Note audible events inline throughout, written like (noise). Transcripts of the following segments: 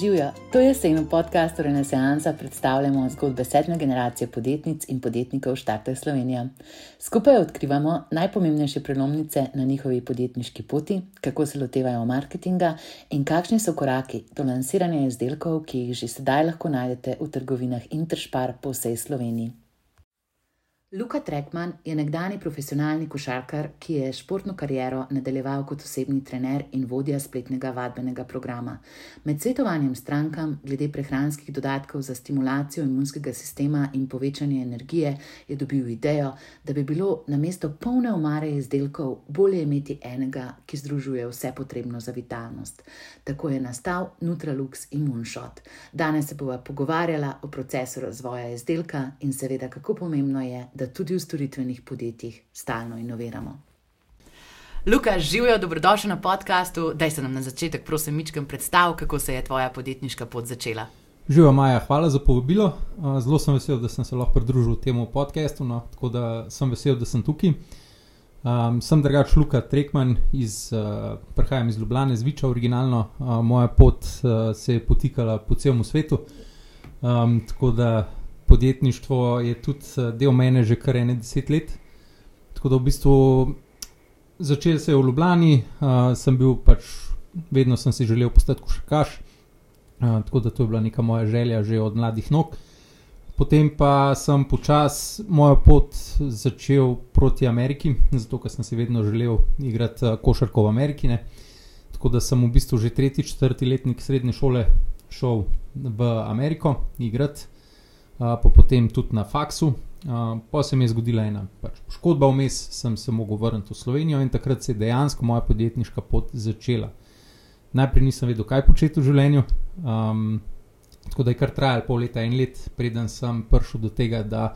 Živijo, to je sejno podkastu Renesansa, predstavljamo zgodbe sedme generacije podjetnic in podjetnikov Štarte Slovenija. Skupaj odkrivamo najpomembnejše prelomnice na njihovi podjetniški poti, kako se lotevajo marketinga in kakšni so koraki do lansiranja izdelkov, ki jih že sedaj lahko najdete v trgovinah Interspar po vsej Sloveniji. Luka Trekman je nekdani profesionalni košarkar, ki je športno kariero nadaljeval kot osebni trener in vodja spletnega vadbenega programa. Med svetovanjem strankam glede prehranskih dodatkov za stimulacijo imunskega sistema in povečanje energije je dobil idejo, da bi bilo na mesto polne omare izdelkov bolje imeti enega, ki združuje vse potrebno za vitalnost. Tako je nastal Nutralux Immunshot. Danes se bova pogovarjala o procesu razvoja izdelka in seveda, kako pomembno je, da tudi v storitvenih podjetjih stalno inoviramo. Luka, živijo, dobrodošli na podkastu. Daj se nam na začetek, prosim, mičkam predstav, kako se je tvoja podjetniška pot začela. Živijo, Maja, hvala za povabilo. Zelo sem vesel, da sem se lahko pridružil temu podkastu, no, tako da sem vesel, da sem tukaj. Um, sem drugač Luka Trekman, iz, uh, prihajam iz Ljubljana, zviča originalno. Uh, moja pot uh, se je potikala po celem svetu. Um, tako da podjetništvo je tudi eh, del mene že kar ene deset let. Tako da v bistvu začel se je v Ljubljani, uh, sem bil pač, vedno sem si želel postati košarkaš, uh, tako da to je bila neka moja želja že od mladih nog. Potem pa sem počasi mojo pot začel proti Ameriki, zato ker sem si vedno želel igrati košarko v Ameriki. Ne. Tako da sem v bistvu že tretji, četrti letnik srednje šole šel v Ameriko igrati pa potem tudi na faksu. Uh, pa se mi je zgodila ena pač poškodba, vmes sem se mogel vrniti v Slovenijo in takrat se je dejansko moja podjetniška pot začela. Najprej nisem vedel, kaj početi v življenju, um, tako da je kar trajalo pol leta, en let, preden sem prišel do tega, da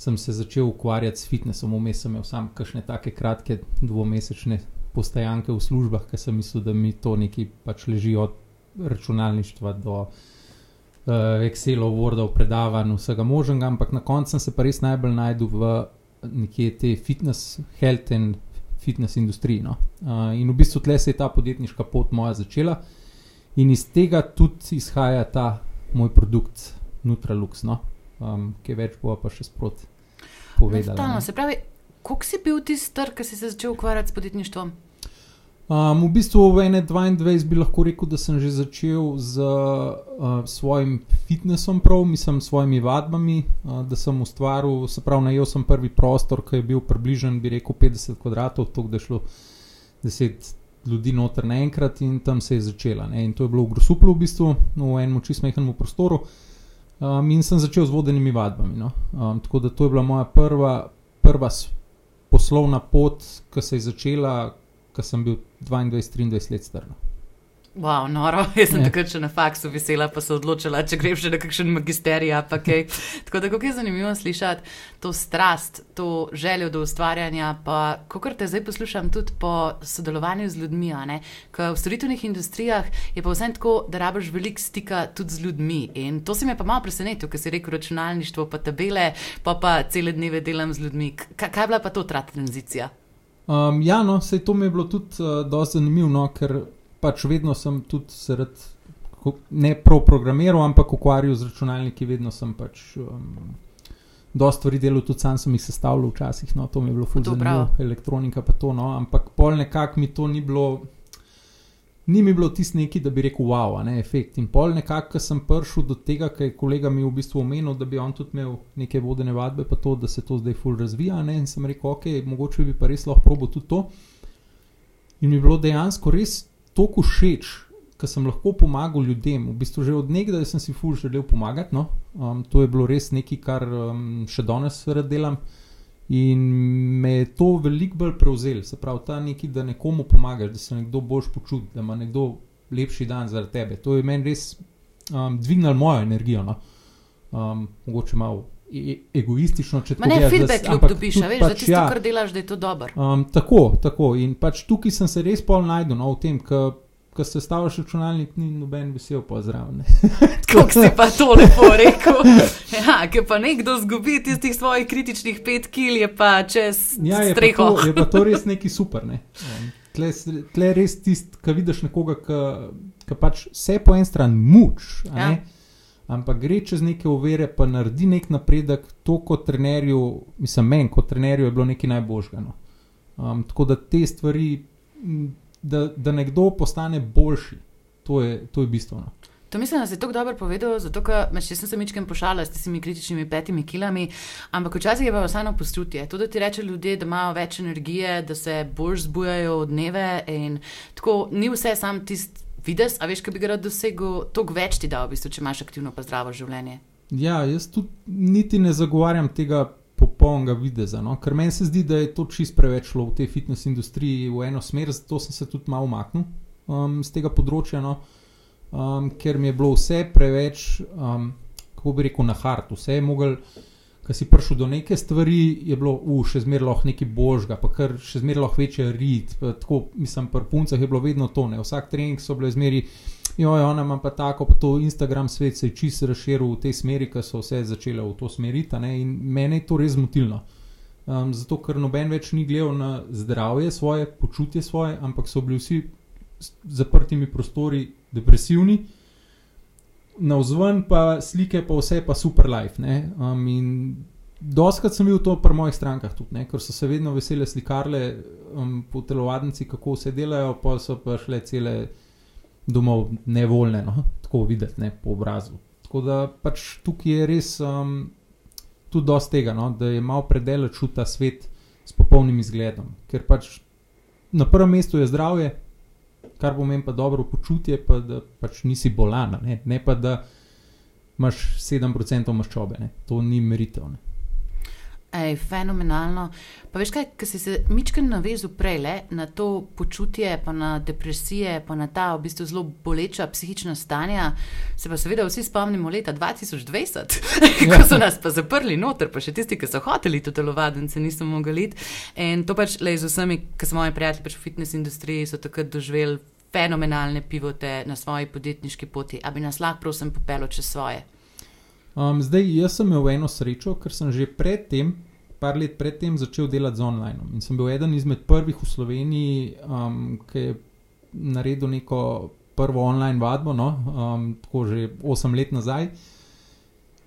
sem se začel ukvarjati s fitnessom. Vmes sem imel samo kakšne take kratke dvomesečne postajanke v službah, ker sem mislil, da mi to nekaj pač leži od računalništva do uh, Excelov, Wordov, predavanj, vsega možnega, ampak na koncu sem se pa res najbolj najdel v nekje te fitness, health and fitness industriji. No. Uh, in v bistvu tle se je ta podjetniška pot moja začela in iz tega tudi izhaja ta moj produkt Nutralux, no. um, ki več bova pa še sproti povedala. No, se pravi, koliko si bil tisti, ki si se začel ukvarjati s podjetništvom? Um, v bistvu v 21 bi lahko rekel, da sem že začel z uh, svojim fitnessom, prav, mislim, s svojimi vadbami, uh, da sem ustvaril, se pravi, najel sem prvi prostor, ki je bil približen, bi rekel, 50 kvadratov, to je šlo 10 ljudi noter naenkrat in tam se je začela. Ne? In to je bilo v Grosuplu, v bistvu, v enem čistmehnemu prostoru. Um, in sem začel z vodenimi vadbami. No? Um, tako da to je bila moja prva, prva poslovna pot, ki se je začela ko sem bil 22-23 let star. No. Wow, noro, (laughs) jaz sem ja. takrat še na faksu vesela, pa se odločila, če greš še na kakšen magisterij. Okay. (laughs) Tako da, kako je zanimivo slišati to strast, to željo do ustvarjanja. Pa, kot te zdaj poslušam, tudi po sodelovanju z ljudmi. V storitvenih industrijah je pa vse tako, da rabiš veliko stika tudi z ljudmi. In to se mi je pa malo presenetilo, ker si rekel računalništvo, pa tabele, pa pa cele dneve delam z ljudmi. K kaj je bila pa to ta tranzicija? Um, ja, no, se to mi je bilo tudi uh, dosti zanimivo, no, ker pač vedno sem tudi sred, ne prav programiral, ampak ukvarjal z računalniki, vedno sem pač. Um, Dosta stvari delal, tudi sam sem jih sestavljal včasih, no, to mi je bilo fulano, elektronika pa to, no, ampak pol nekako mi to ni bilo ni mi bilo tisto neki, da bi rekel, wow, ne, efekt. In pol nekako sem prišel do tega, ker je kolega mi v bistvu omenil, da bi on tudi imel neke vodene vadbe, pa to, da se to zdaj ful razvija. Ne, in sem rekel, ok, mogoče bi pa res lahko probo tudi to. In mi je bilo dejansko res toliko všeč, ker sem lahko pomagal ljudem. V bistvu že od nekdaj sem si ful želel pomagati. No. Um, to je bilo res nekaj, kar um, še danes rad delam. In me je to veliko bolj prevzel, se pravi, ta neki, da nekomu pomagaš, da se nekdo boš počutil, da ima nekdo lepši dan zaradi tebe. To je meni res um, dvignilo mojo energijo. No? Um, mogoče malo e, e egoistično, če tako rečem. Ne, feedback kljub dobiš, veš, pač, da tisto, ja, kar delaš, da je to dobro. Um, tako, tako. In pač tukaj sem se res pol najdel no, v tem, ker ko se staviš računalnik, ni noben vesel pozdrav. Kako (laughs) si pa to lepo rekel? (laughs) Ja, ki pa nekdo zgubi tistih svojih kritičnih pet kil, je pa čez ja, je streho. Pa to, je pa to res neki (laughs) super. Ne? Tle, tle res tisti, ki vidiš nekoga, ki pač vse po en stran muč, Ja. Ampak gre čez neke ovire, pa naredi nek napredek, to kot trenerju, mislim, meni kot trenerju je bilo nekaj najboljšega. No. Um, tako da te stvari, da, da nekdo postane boljši, to je, to je bistveno. To mislim, da si tako dobro povedal, zato ker me še sem se mičkem pošala s tistimi kritičnimi petimi kilami, ampak včasih je pa vseeno postutje. To, da ti reče ljudje, da imajo več energije, da se bolj zbujajo od dneve in tako ni vse sam tisti videz, a veš, kaj bi ga rad dosegel, toliko več ti da v bistvu, če imaš aktivno pa zdravo življenje. Ja, jaz tudi niti ne zagovarjam tega popolnega videza, no? ker meni se zdi, da je to čist preveč šlo v tej fitness industriji v eno smer, zato sem se tudi malo umaknil um, z tega področja, no? um, ker mi je bilo vse preveč, um, kako bi rekel, na hart, vse je mogel. Ko si prišel do neke stvari, je bilo uh, še zmeraj lahko nekaj božga, pa kar še zmeraj lahko večje rit. Tako, mislim, pri puncah je bilo vedno to, ne. vsak trening so bile zmeri, jo, ona ima pa tako, pa to Instagram svet se je čisto razširil v tej smeri, ker so vse začele v to smeriti. In mene je to res zmotilno. Um, zato, ker noben več ni gledal na zdravje svoje, počutje svoje, ampak so bili vsi zaprtimi prostori depresivni. Na vzven pa slike, pa vse pa super life. Um, in doskrat sem videl to pri mojih strankah tudi, ne, ker so se vedno vesele slikarle um, po telovadnici, kako vse delajo, pa so pa šle cele domov nevoljne, no, tako videti ne, po obrazu. Tako da pač tukaj je res um, tudi dosti tega, no, da je malo predaleč v ta svet s popolnim izgledom, ker pač na prvem mestu je zdravje, kar pomeni pa dobro počutje, pa da pač nisi bolan, ne, ne pa da imaš 7% maščobe, ne. to ni meritev. Ne. Ej, fenomenalno. Pa veš kaj, ki si se mičken navezal prej le na to počutje, pa na depresije, pa na ta v bistvu zelo boleča psihična stanja, se pa seveda vsi spomnimo leta 2020, Ja. (laughs) ko so nas pa zaprli noter, pa še tisti, ki so hoteli to telovadnice, niso mogli iti. In to pač le z vsemi, ki so moji prijatelji pač v fitness industriji, so takrat doživeli fenomenalne pivote na svoji podjetniški poti. A bi nas lahko, prosim, popelo čez svoje? Um, zdaj, jaz sem imel eno srečo, ker sem že predtem, par let predtem, začel delati z online. In sem bil eden izmed prvih v Sloveniji, um, ki je naredil neko prvo online vadbo, no, um, tako že 8 let nazaj.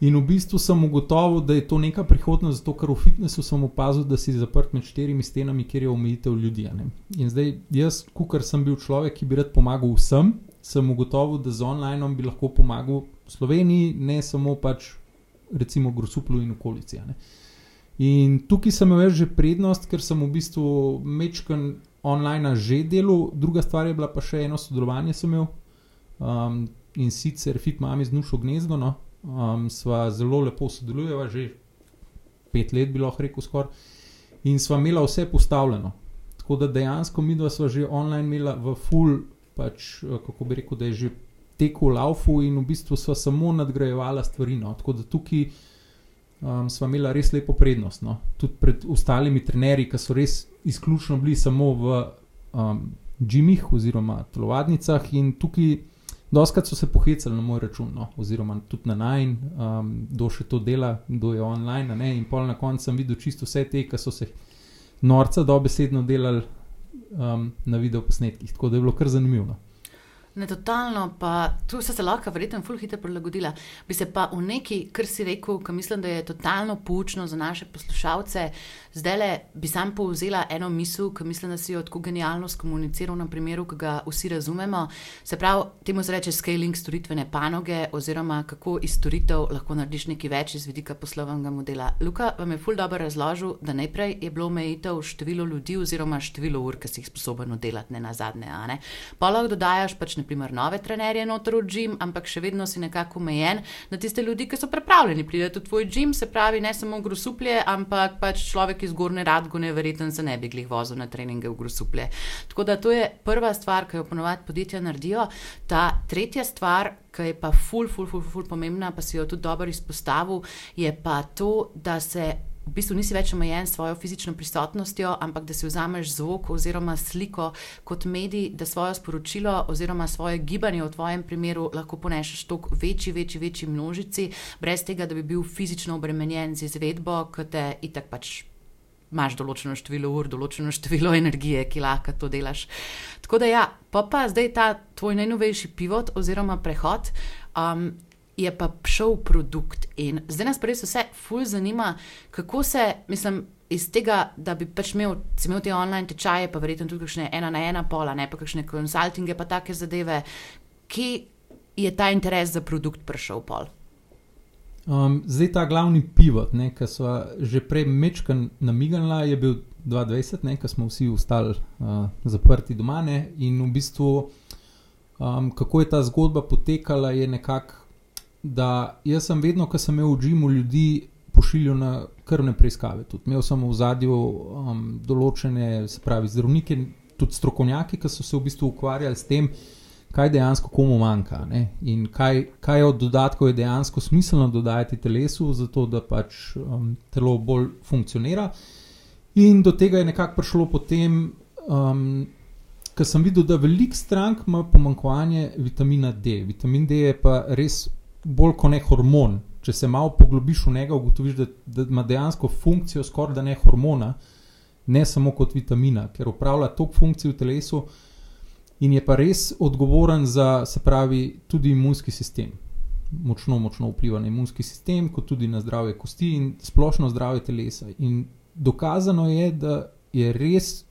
In v bistvu sem ugotovil, da je to neka prihodnost, zato ker v fitnessu sem opazil, da si zaprt med štirimi stenami, kjer je omejitev ljudi. In zdaj jaz, kukar sem bil človek, ki bi rad pomagal vsem, sem ugotovil, da z online bi lahko pomagal Sloveniji, ne samo pač recimo Grosuplu in okolici. In tukaj sem imel že prednost, ker sem v bistvu mečken online že delal, druga stvar je bila pa še eno sodelovanje sem imel um, in sicer Fit Mami z Nušo Gnezdo. No. Um, sva zelo lepo sodelujeva, že pet let bi lahko rekel skoraj. In sva imela vse postavljeno. Tako da dejansko mi dva sva že online imela v full, pač, eh, kako bi rekel, da je že tekel v laufu in v bistvu sva samo nadgrajevala stvari. No. Tako da tukaj um, sva imela res lepo prednost. No. Tudi pred ostalimi trenerji, ki so res izključno bili samo v um, džimih oziroma telovadnicah in tukaj. Doskrat so se pohecali na moj račun, no, oziroma tudi na najn, um, kdo še to dela, kdo je online. Ne, in pol na koncu sem videl čisto vse te, ki so se norca dobesedno delali um, na videoposnetkih. Tako da je bilo kar zanimivo. Ne, totalno, pa tu se lahko verjetno ful hitro prilagodila. Bi se pa v neki, kar si rekel, ki mislim, da je totalno poučno za naše poslušalce, zdaj le bi sam povzela eno misel, ki mislim, da si jo tako genialno skomuniciral na primeru, ki ga vsi razumemo. Se pravi, temu se reče scaling storitvene panoge, oziroma kako iz storitev lahko narediš nekaj več iz vidika poslovnega modela. Luka vam je ful dobro razložil, da najprej je bilo omejitev število ljudi oziroma število ur, ki si jih sposoben oddelati, ne na zadnje. Pa lahko dodajaš pač naprimer nove trenerje noter v gim, ampak še vedno si nekako omejen na tiste ljudi, ki so pripravljeni priti v tvoj gim, se pravi ne samo grosuplje, ampak pač človek iz Gorne Radgone verjetno se ne bi glih vozil na treninge v grosuplje. Tako da to je prva stvar, ki jo ponovadi podjetja naredijo. Ta tretja stvar, ki je pa ful, ful, ful, ful pomembna, pa si jo tudi dobro izpostavil, je pa to, da se v bistvu nisi več omejen s svojo fizično prisotnostjo, ampak da si vzameš zvok oziroma sliko kot medij, da svoje sporočilo oziroma svoje gibanje v tvojem primeru lahko ponešeš toliko večji, večji, večji množici, brez tega, da bi bil fizično obremenjen z izvedbo, ki te itak pač imaš določeno število ur, določeno število energije, ki lahko to delaš. Tako da, ja, pa, pa zdaj ta tvoj najnovejši pivot oziroma prehod. Um, Je pa šel produkt, in zdaj nas res vse fulj zanima, kako se, mislim, iz tega, da bi pač imel, imel te online tečaje, pa verjetno tudi kakšne ena na ena pola, ne pa kakšne konsultinge, pa take zadeve, ki je ta interes za produkt prišel pol. Um, zdaj ta glavni pivot, ki so že prej mečkan namignili, je bil 22, ki smo vsi ostali uh, zaprti doma. Ne? In v bistvu, um, kako je ta zgodba potekala, je nekako, da jaz sem vedno, ko sem imel v Džimu ljudi, pošiljal na krvne preiskave. Tudi imel sem v zadju um, določene, se pravi, zdravnike, tudi strokovnjaki, ki so se v bistvu ukvarjali s tem kaj dejansko komu manjka ne? in kaj, kaj od dodatkov je dejansko smiselno dodajati telesu, zato da pač um, telo bolj funkcionira. In do tega je nekako prišlo potem, um, ker sem videl, da velik strank ima pomanjkovanje vitamina D. Vitamin D je pa res bolj kot ne hormon. Če se malo poglobiš v njega, ugotoviš, da, da ima dejansko funkcijo skoraj da ne hormona, ne samo kot vitamina, ker upravlja toliko funkcij v telesu in je pa res odgovoren za, se pravi, tudi imunski sistem. Močno, močno vpliva na imunski sistem, kot tudi na zdravje kosti in splošno zdravje telesa. In dokazano je, da je res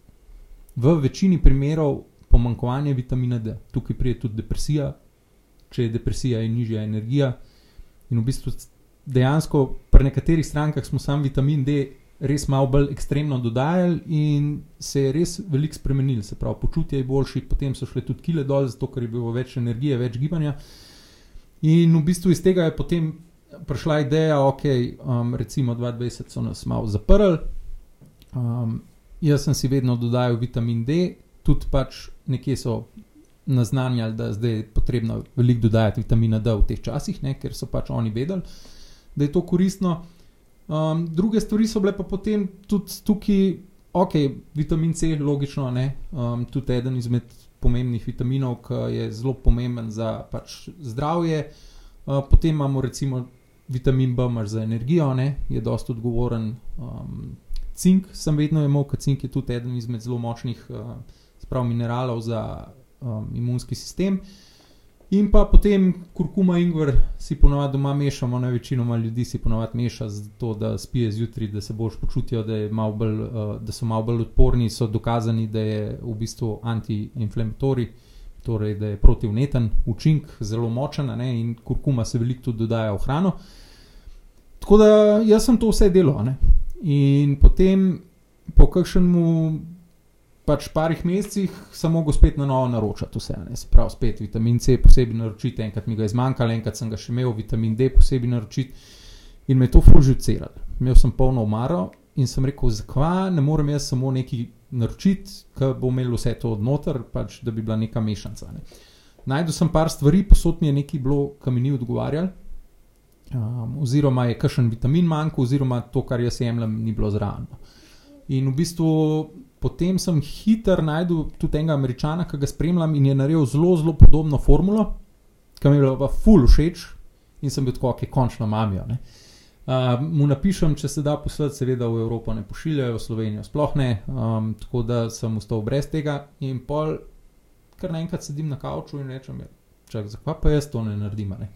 v večini primerov pomankovanje vitamina D. Tukaj pride tudi depresija, če je depresija in nižja energija. In v bistvu dejansko pri nekaterih strankah smo sam vitamin D res malo bolj ekstremno dodajali in se je res veliko spremenil, se pravi, počutje je boljši, potem so šle tudi kile dol, zato ker je bilo več energije, več gibanja. In v bistvu iz tega je potem prišla ideja, ok, um, recimo 22 so nas malo zaprli. Um, jaz sem si vedno dodajal vitamin D, tudi pač nekje so naznanjali, da zdaj je potrebno veliko dodajati vitamina D v teh časih, ne, ker so pač oni vedeli, da je to koristno. Um, druge stvari so bile pa potem tudi tukaj, ok, vitamin C, logično, um, tudi eden izmed pomembnih vitaminov, ki je zelo pomemben za pač zdravje. Uh, potem imamo recimo vitamin B, imaš za energijo, ne? je dosta odgovoren. Um, cink sem vedno imel, ker cink je tudi eden izmed zelo močnih uh, mineralov za um, imunski sistem. In pa potem kurkuma in ingver si ponovadi doma mešamo, na večino ljudi si ponovadi meša zato, da spijo zjutraj, da se boš počutijo, da, bolj, uh, da so malo bolj odporni, so dokazani, da je v bistvu antiinflamatorij, torej da je protivneten učinek, zelo močen ne? in kurkuma se veliko tudi dodaja v hrano. Tako da jaz sem to vse delal. In potem po kakšnem pač parih mesecih sem mogel spet na novo naročati vse. Ne? Se pravi, spet vitamin C posebej naročiti, enkrat mi ga je zmanjkalo, enkrat sem ga še imel, vitamin D posebej naročiti in me je to fužuciralo. Imel sem polno umaro in sem rekel, zakaj ne morem jaz samo nekaj naročiti, ki bo imel vse to odnoter, pač, da bi bila neka mešanca. Ne? Najdel sem par stvari, posod mi je nekaj bilo, ki mi ni odgovarjalo. Um, oziroma je kakšen vitamin manjkal, oziroma to, kar jaz jemljem, ni bilo zraven. In v bistvu potem sem hiter najdel tudi enega američana, ki ga spremljam in je naredil zelo, zelo podobno formulo, ki mi je bila ful všeč in sem bil tako, ki končno mamijo. Uh, mu napišem, če se da poslati, seveda v Evropo ne pošiljajo, v Slovenijo sploh ne, um, tako da sem ostal brez tega. In pol, kar naenkrat sedim na kavču in rečem, ja, čak, zakaj pa jaz to ne naredim? Ne?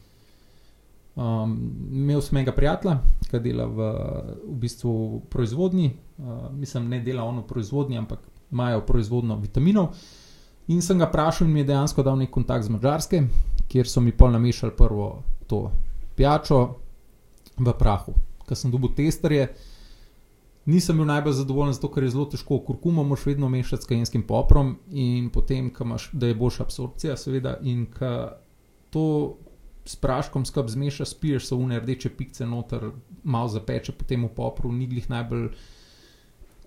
Um, imel sem enega prijatelja, ki dela v, v bistvu proizvodnji, uh, mislim, ne dela ono proizvodnji, ampak imajo proizvodno vitaminov. In sem ga vprašal, in mi je dejansko dal nek kontakt z Mačarske, kjer so mi pol namešali prvo to pijačo v prahu. Ker sem dobil testerje, nisem bil najbolj zadovoljen, zato ker je zelo težko. Kurkumo moš vedno mešati s kajenskim poprom, in potem, imaš, da je boljša absorpcija, seveda, in to s praškom skupaj zmešaš, spiješ so une rdeče pikce noter, malo zapeče potem v popru, ni glih najbolj.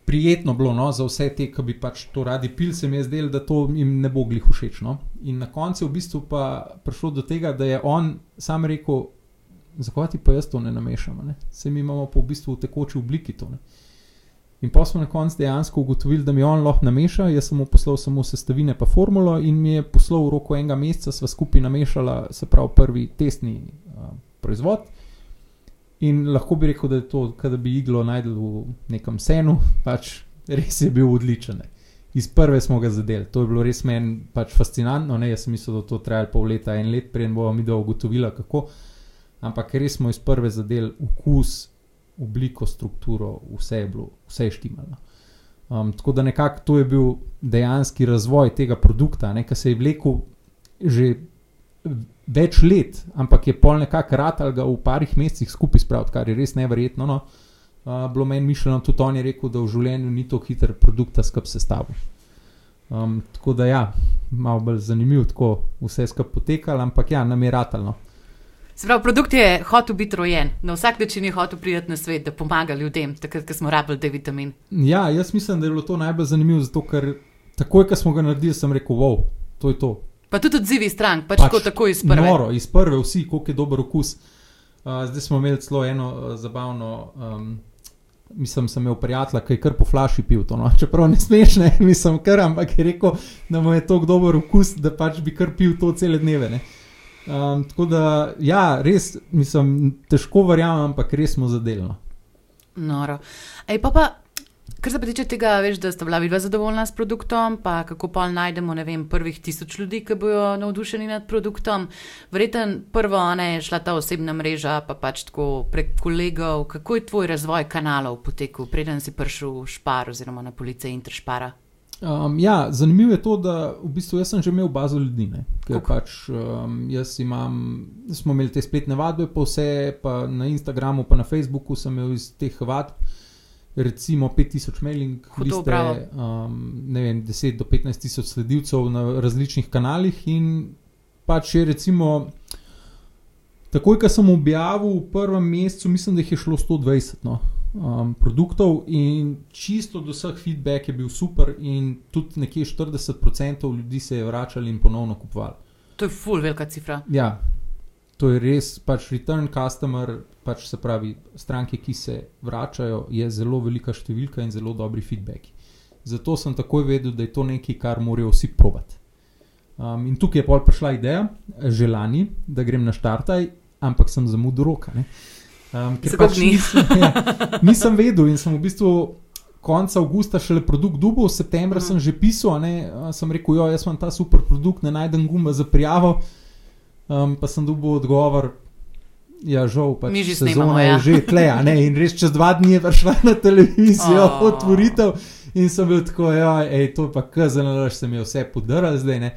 Prijetno bilo no, za vse te, ki bi pač to radi pil, se mi je zdelo, da to jim ne bo glih všeč. No. In na koncu je v bistvu pa prišlo do tega, da je on sam rekel: Zakaj ti pa jaz to ne namešam? Ne? Se mi imamo pa v bistvu v tekoči obliki to. Ne. In pa smo na koncu dejansko ugotovili, da mi on lahko nameša, jaz sem mu poslal samo sestavine, pa formulo, in mi je poslal v roku enega meseca, sva skupaj namešala, se pravi, prvi testni uh, proizvod. In lahko bi rekel, da je to, da bi iglo najdel v nekem senu, pač res je bil odličen. Iz prve smo ga zadeli, to je bilo res meni pač fascinantno. Ne. Jaz sem mislil, da to traja pol leta, en let, preden bomo mi da ugotovila, kako. Ampak res smo iz prve zadeli okus, obliko, strukturo, vse je bilo, vse je štimalno. Um, tako da nekako to je bil dejanski razvoj tega produkta, ki se je vlekel že več let, ampak je pol nekako ratal ga v parih mesecih skupaj spraviti, kar je res neverjetno. No. Uh, bilo meni mišljeno, tudi on je rekel, da v življenju ni tako hiter produkt, skrb sestavljen. Um, tako da ja, malo bolj zanimivo, tako vse skupaj potekalo, ampak ja, nam je ratalno. Se pravi, produkt je hotel biti rojen, na vsak način je hotel priti na svet, da pomaga ljudem, takrat, ko smo rabili D vitamin. Ja, jaz mislim, da je bilo to najbolj zanimivo, zato ker takoj, ko smo ga naredili, sem rekel, wow, to je to. Pa tudi odzivi strank, pač, pač tako iz prve. Noro, iz prve, vsi, koliko je dober okus. Uh, zdaj smo imeli celo eno uh, zabavno. Um, Mislim, sem imel prijatelja, ki je kar po flaši pil to. No. (laughs) Čeprav ne smeš, ne, (laughs) mislim, kar, ampak je rekel, da mu je to dober okus, da pač bi kar pil to cele dneve. Ne. Um, tako da, ja, res, mislim, težko verjamem, ampak res smo zadeljeno. Noro. Ej, pa pa, kar se tiče tega, veš, da sta bila vidva zadovoljna s produktom, pa kako pa najdemo, ne vem, prvih tisoč ljudi, ki bojo navdušeni nad produktom. Verjetno prvo ona je šla ta osebna mreža, pa pač tako prek kolegov. Kako je tvoj razvoj kanalov potekel, preden si prišel v špar oziroma na police Interšpara? Um, ja, zanimivo je to, da v bistvu jaz sem že imel bazo ljudi. Ne, ker pač um, jaz imam, smo imeli te spletne vadbe, pa vse, pa na Instagramu, pa na Facebooku sem imel iz teh vadb. Recimo 5000 mailing, liste, um, ne vem, 10 do 15 tisoč sledilcev na različnih kanalih. In pač je, recimo, takoj, ko sem objavil v prvem mesecu, mislim, da jih je šlo 120. No um, produktov, in čisto do vseh feedback je bil super, in tudi nekje 40% ljudi se je vračali in ponovno kupovali. To je full velika cifra. Ja, to je res, pač return customer, pač se pravi, stranke, ki se vračajo, je zelo velika številka in zelo dobri feedback. Zato sem takoj vedel, da je to nekaj, kar morajo vsi probati. Um, in tukaj je pol prišla ideja, želani, da grem na štartaj, ampak sem zamudil roka. Uh, Um, ker pač nisem, (laughs) ja, nisem vedel in sem v bistvu konec avgusta šele produkt dubov, v septembru mm. sem že pisal, ne, sem rekel, jo, jaz imam ta super produkt, ne najdem gumba za prijavo. Um, pa sem dobil odgovor, ja, žal, pač sezona ja. je že tle, ne, in res čez dva dni je prišla na televizijo (laughs) oh. otvoritev in sem bil tako, ja, ej, to je pa kazano, da se mi je vse podaral zdaj, ne.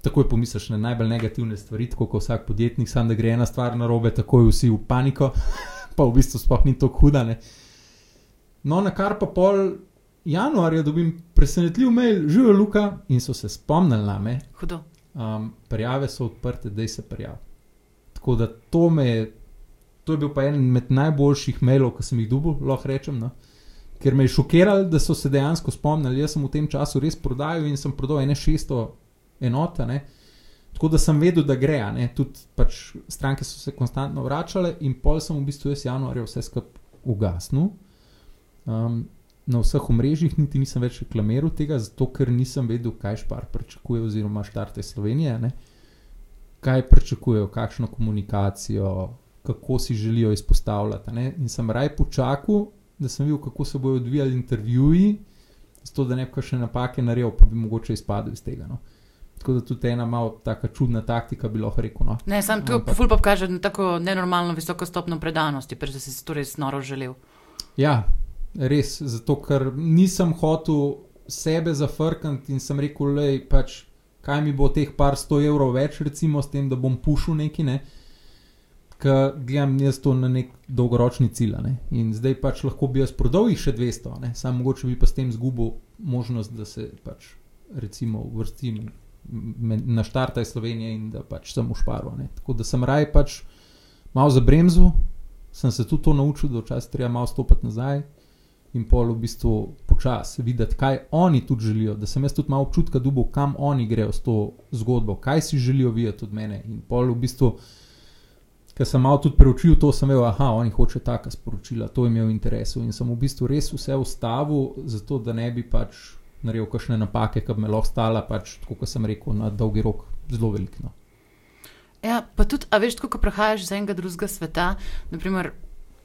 Takoj pomisliš na najbolj negativne stvari, tako kot vsak podjetnik, samo da gre ena stvar na robe, takoj vsi v paniko, (laughs) pa v bistvu sploh ni tako huda. Ne? No, na kar pa pol januarja dobim presenetljiv mail, živijo Luka in so se spomnili na me. Hudo. Um, prijave so odprte, da se prijavi. Tako da to me je, to je bil pa en med najboljših mailov, ki sem jih dobil, lahko rečem. No? Ker me je šokiralo, da so se dejansko spomnili. Jaz sem v tem času res prodajal in sem prodal ene 600 enota. Ne? Tako da sem vedel, da gre, tudi pač stranke so se konstantno vračale, in pol sem v bistvu jaz januarja vse skupaj ugasnil. Um, na vseh omrežjih niti nisem več reklamiral tega, zato ker nisem vedel, kaj špar pričakuje, oziroma štarte Slovenije, ne? kaj pričakujejo, kakšno komunikacijo, kako si želijo izpostavljati. Ne? In sem raj počakal, da sem videl, kako se bodo odvijali intervjuji, zato da ne bi še napake naredil, pa bi mogoče izpadel iz tega. No? Tako da tudi ena malo tako čudna taktika bi lahko rekel. No. Ne, sam to Ampak... fulpop kaže na tako nenormalno visoko stopno predanosti, ker si to res noro želel. Ja, res, zato ker nisem hotel sebe zafrkniti in sem rekel, lej, pač, kaj mi bo teh par sto evrov več, recimo s tem, da bom pušil neki, ne. Ker gledam jaz to na nek dolgoročni cilj. Ne? In zdaj pač lahko bi jaz prodal jih še 200, samo mogoče bi pa s tem izgubil možnost, da se pač recimo vrstim na štartaj Slovenije in da pač sem ušparil. Tako da sem raj pač malo za bremzu, sem se tudi to naučil, da včasih treba malo stopiti nazaj in pol v bistvu počasi videti, kaj oni tudi želijo. Da sem jaz tudi malo občutka dubov, kam oni grejo s to zgodbo, kaj si želijo videti od mene. In pol v bistvu. Ker sem malo tudi preučil to, sem vedel, da oni hočejo taka sporočila, to jim je v interesu. In sem v bistvu res vse ustavil, zato da ne bi pač naredil kakšne napake, ki bi me lahko stala, pač, kot sem rekel, na dolgi rok zelo veliko. No. Ja, pa tudi, a veš, ko prehajaš iz enega drugega sveta, naprimer,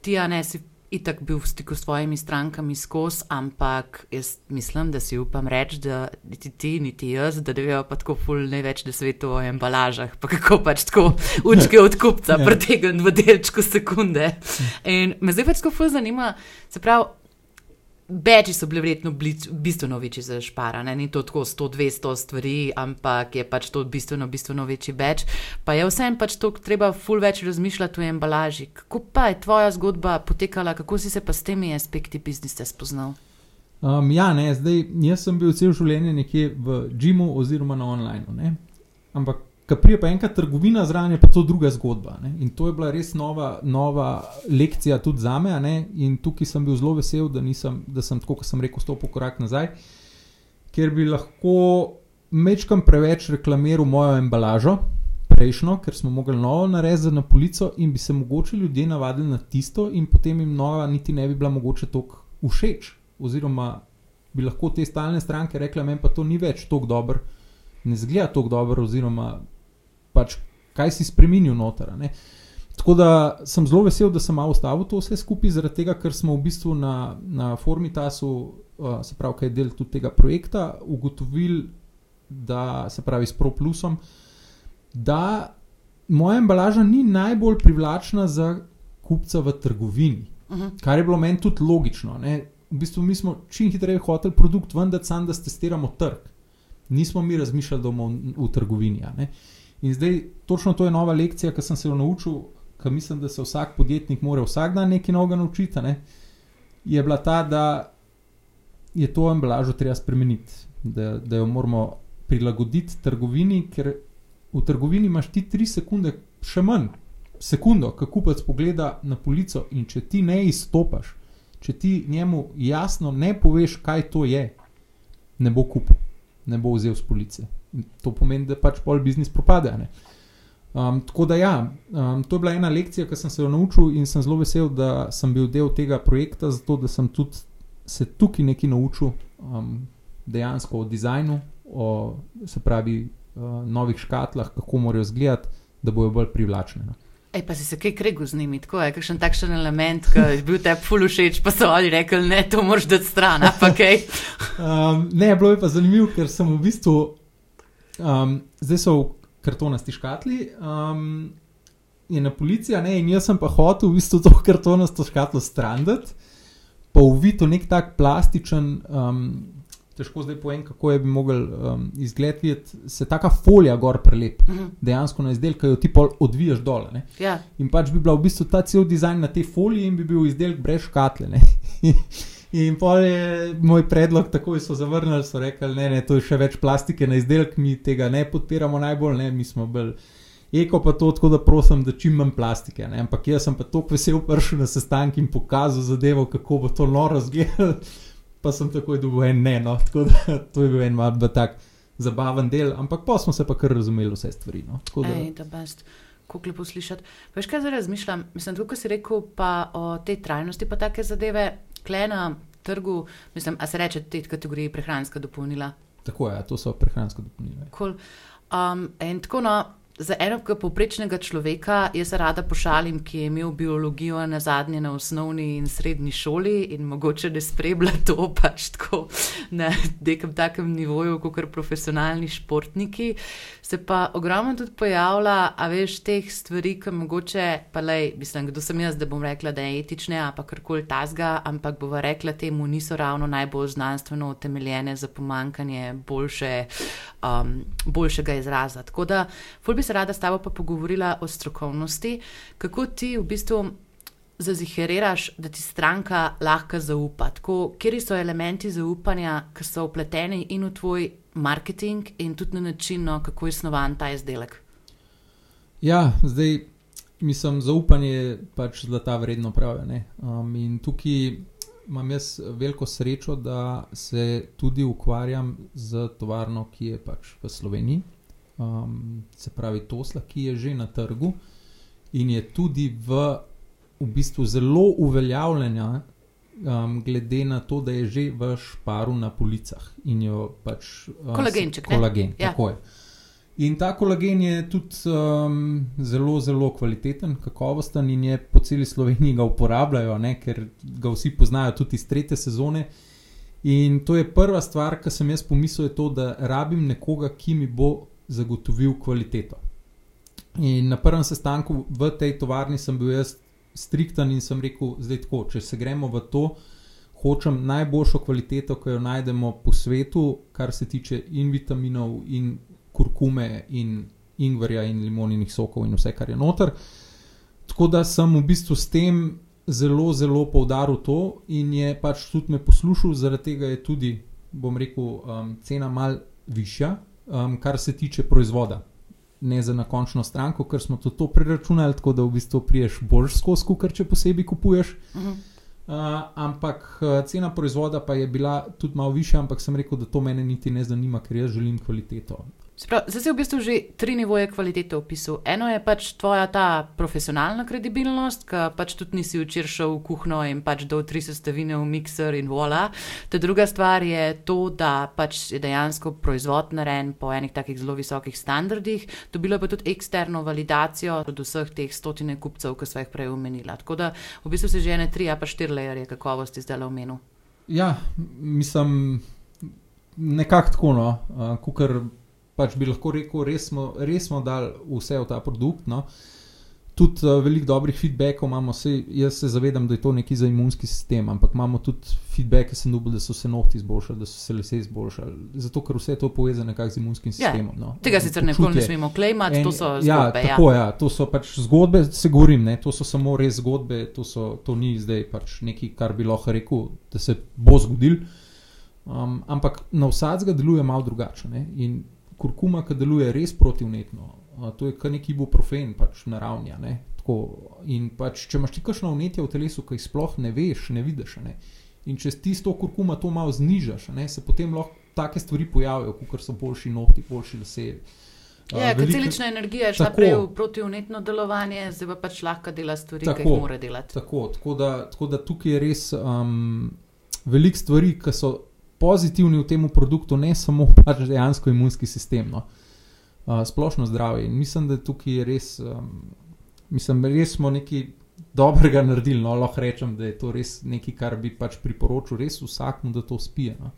ti, a ne si itak bil v stiku s svojimi strankami skozi, ampak jaz mislim, da si upam reči, da niti ti, niti jaz, da ne vejo pa tako ful največ na svetu o embalažah, pa kako pač tako učke od kupca Ja. pretegn v delčku sekunde. In me zdaj pač tako ful zanima, se pravi. Beči so bili verjetno blic- bistveno večji za špara, ne? ni to tako 100-200 stvari, ampak je pač to bistveno, bistveno večji beč. Pa je vsem pač to treba ful več razmišljati o embalaži. Kako pa je tvoja zgodba potekala, kako si se pa s temi aspekti biznisa spoznal? Um, ja, ne, zdaj jaz sem bil cel življenje nekje v Džimu oziroma na online. Ne? Ampak, ko prije pa enkrat trgovina zraven, je pa to druga zgodba. Ne? In to je bila res nova, nova lekcija tudi za me. In tukaj sem bil zelo vesel, da, nisem, da sem tako, kot sem rekel, stopil korak nazaj, ker bi lahko mečkam preveč reklamiral mojo embalažo. Prejšnjo, ker smo mogli novo narediti na polico, in bi se mogoče ljudje navadili na tisto, in potem jim nova niti ne bi bila mogoče tako všeč. Oziroma, bi lahko te stalne stranke rekle: Meni pa to ni več tako dobro, ne zgleda tako dobro, oziroma pač kaj si spremenil noter. Tako da sem zelo vesel, da sem malo ustavil to vse skupaj, zaradi tega, ker smo v bistvu na, na Formitasu, uh, se pravi, kaj je del tudi tega projekta, ugotovili, da se pravi s ProPlusom, da moja embalaža ni najbolj privlačna za kupca v trgovini. Uh -huh. Kar je bilo meni tudi logično. Ne? V bistvu mi smo čim hitreje hoteli produkt vendar, sam da testiramo trg. Nismo mi razmišljali, da bomo v, v trgovini. a ne. In zdaj točno to je nova lekcija, ki sem se jo naučil, ker mislim, da se vsak podjetnik mora vsak dan nekaj novega naučiti. Ne? Je bila ta, da je to embalažo treba spremeniti, da, da jo moramo prilagoditi trgovini, ker v trgovini imaš ti tri sekunde, še manj, sekundo, ko kupec pogleda na polico in če ti ne izstopaš, če ti njemu jasno ne poveš, kaj to je, ne bo kupil, ne bo vzel z police. To pomeni, da pač pol biznis propade. ne. Um, tako da ja, um, to je bila ena lekcija, ki sem se jo naučil in sem zelo vesel, da sem bil del tega projekta, zato da sem tudi se tukaj nekaj naučil um, dejansko o dizajnu, o se pravi uh, novih škatlah, kako morajo izgledati, da bojo bolj privlačne. No. Ej, pa si se kaj kregu z njimi, tako je, kakšen takšen element, ki je bil tebi ful všeč, pa so oni rekli, ne, to moraš dati stran, pa kaj. Um, ne, bilo je pa zanimivo, ker sem v bistvu, um, zdaj so v kartonasti škatli, um, je na policija, ne, in jaz sem pa hotel v bistvu to (laughs) kartonasto škatlo strandati, pa uvito nek tak plastičen. Um, Težko zdaj povem, kako je bi mogel um, izgled videti, se taka folija gor prelep, Mhm. dejansko na izdelek, jo ti pol odviješ dol. Ne. Ja, In pač bi bila v bistvu ta cel dizajn na tej foliji in bi bil izdelek brez škatle. (laughs) In pol je moj predlog, takoj so zavrnili, so rekli, ne, ne, to je še več plastike na izdelek, mi tega ne podpiramo najbolj, ne, mi smo bolj eko pa to, tako da prosim, da čim manj plastike. Ne? Ampak jaz sem pa tako vesel prišel na sestanek in pokazal zadevo, kako bo to noro izgledalo, pa sem takoj dobil en ne, no, tako da (laughs) to je bil en malo tak zabaven del, ampak pa smo se pa kar razumeli vse stvari. No? Tako da, Ej, da best. Kako lepo slišati. Veš, kaj zdaj razmišljam? Mislim, tukaj si rekel pa o tej trajnosti, pa take zadeve, kle na trgu, mislim, a se reče te kategorije prehranska dopolnila. tako je, to so prehransko dopolnilne. Cool. Um, in tako no, za enega povprečnega človeka, jaz se rada pošalim, ki je imel biologijo na zadnje na osnovni in srednji šoli in mogoče ne spremlja to pač tako na nekem takem nivoju, kot profesionalni športniki. Se pa ogromno tudi pojavlja, a veš, teh stvari, ki mogoče, pa lej, mislim, kdo sem jaz, da bom rekla, da je etične, a pa karkoli tasga, ampak bova rekla temu, niso ravno najbolj znanstveno utemeljene za pomankanje boljše, um, boljšega izraza. Tako da, ful bi se rada s tabo pa pogovorila o strokovnosti, kako ti v bistvu zaziheriraš, da ti stranka lahko zaupa. Tako, kje so elementi zaupanja, ki so upleteni in v tvoj marketing, in tudi na način, no, kako je snovan ta izdelek. Ja, zdaj mislim, zaupanje je pač zlata vredno pravijo. Um, in tukaj imam jaz veliko srečo, da se tudi ukvarjam z tovarno, ki je pač v Sloveniji. Um, se pravi, Tosla, ki je že na trgu in je tudi v, v bistvu zelo uveljavljena, um, glede na to, da je že v šparu na policah in jo pač. Um, Kolagenček, ne? Kolagen, Ja. tako je. In ta kolagen je tudi um, zelo, zelo kvaliteten, kakovosten in je po celi Sloveniji ga uporabljajo, ne, ker ga vsi poznajo tudi iz tretje sezone. In to je prva stvar, ki sem jaz pomislil, to, da rabim nekoga, ki mi bo zagotovil kvaliteto. In na prvem sestanku v tej tovarni sem bil jaz strikten in sem rekel, zdaj tako, če se gremo v to, hočem najboljšo kvaliteto, ki jo najdemo po svetu, kar se tiče in vitaminov, in kurkume, in ingverja, in limoninih sokov, in vse, kar je noter. Tako da sem v bistvu s tem zelo, zelo poudaril to in je pač tudi me poslušal, zaradi tega je tudi, bom rekel, um, cena mal višja, um, kar se tiče proizvoda. Ne za končno stranko, ker smo to, to preračunali, tako da v bistvu priješ boljš skozi, ker če posebej kupuješ. Uh -huh. Uh, ampak uh, cena proizvoda pa je bila tudi malo višja, ampak sem rekel, da to mene niti ne zanima, ker jaz želim kvaliteto. Zdaj si v bistvu že tri nivoje kvalitete opisal. Eno je pač tvoja ta profesionalna kredibilnost, ki pač tudi nisi včeraj šel v kuhno in pač dol tri sestavine v mikser in vola. Ta druga stvar je to, da pač je dejansko proizvod narejen po enih takih zelo visokih standardih. Dobilo pa tudi eksterno validacijo od vseh teh stotine kupcev, ki so jih prej omenila. Tako da v bistvu se že ene tri, a pa štiri lejerje kakovosti zdaj omenil. Ja, mislim, nekako tako, no, uh, kukar pač bi lahko rekel, res smo, res smo dali vse v ta produkt. No. Tudi uh, veliko dobrih feedbackov imamo, vse, jaz se zavedam, da je to neki za imunski sistem, ampak imamo tudi feedback, ki sem dobil, da so se nohti izboljšali, da so se lese izboljšali. Zato, ker vse to povezano z imunskim ja, sistemom. No. Tega sicer nikoli ne smemo klejmati, to so ja, zgodbe. Ja, tako, ja. ja, to so pač zgodbe, se govorim, ne, to so samo res zgodbe, to, so, to ni zdaj pač nekaj, kar bi lahko rekel, da se bo zgodil. Um, ampak na vsadzga deluje malo drugače kurkuma, ki deluje res protivnetno, to je kar neki ibuprofen, pač naravni. In pač, če imaš ti kakšno vnetje v telesu, ki jih sploh ne veš, ne vidiš. Ne? In če ti s to kurkuma to malo znižaš, ne? se potem lahko take stvari pojavijo, kot so boljši noti, boljši lesevi. Ja, uh, celična energija je šla prej v protivnetno delovanje, zdaj pa pač lahko dela stvari, tako, ki jih mora delati. Tako, tako, da, tako da tukaj je res um, veliko stvari, ki so pozitivni v tem produktu, ne samo (laughs) pač dejansko imunski sistem, no. uh, splošno zdravje. In mislim, da tukaj je res, um, mislim, res smo nekaj dobrega naredili. No, lahko rečem, da je to res nekaj, kar bi pač priporočil res vsakmu, da to spije. No.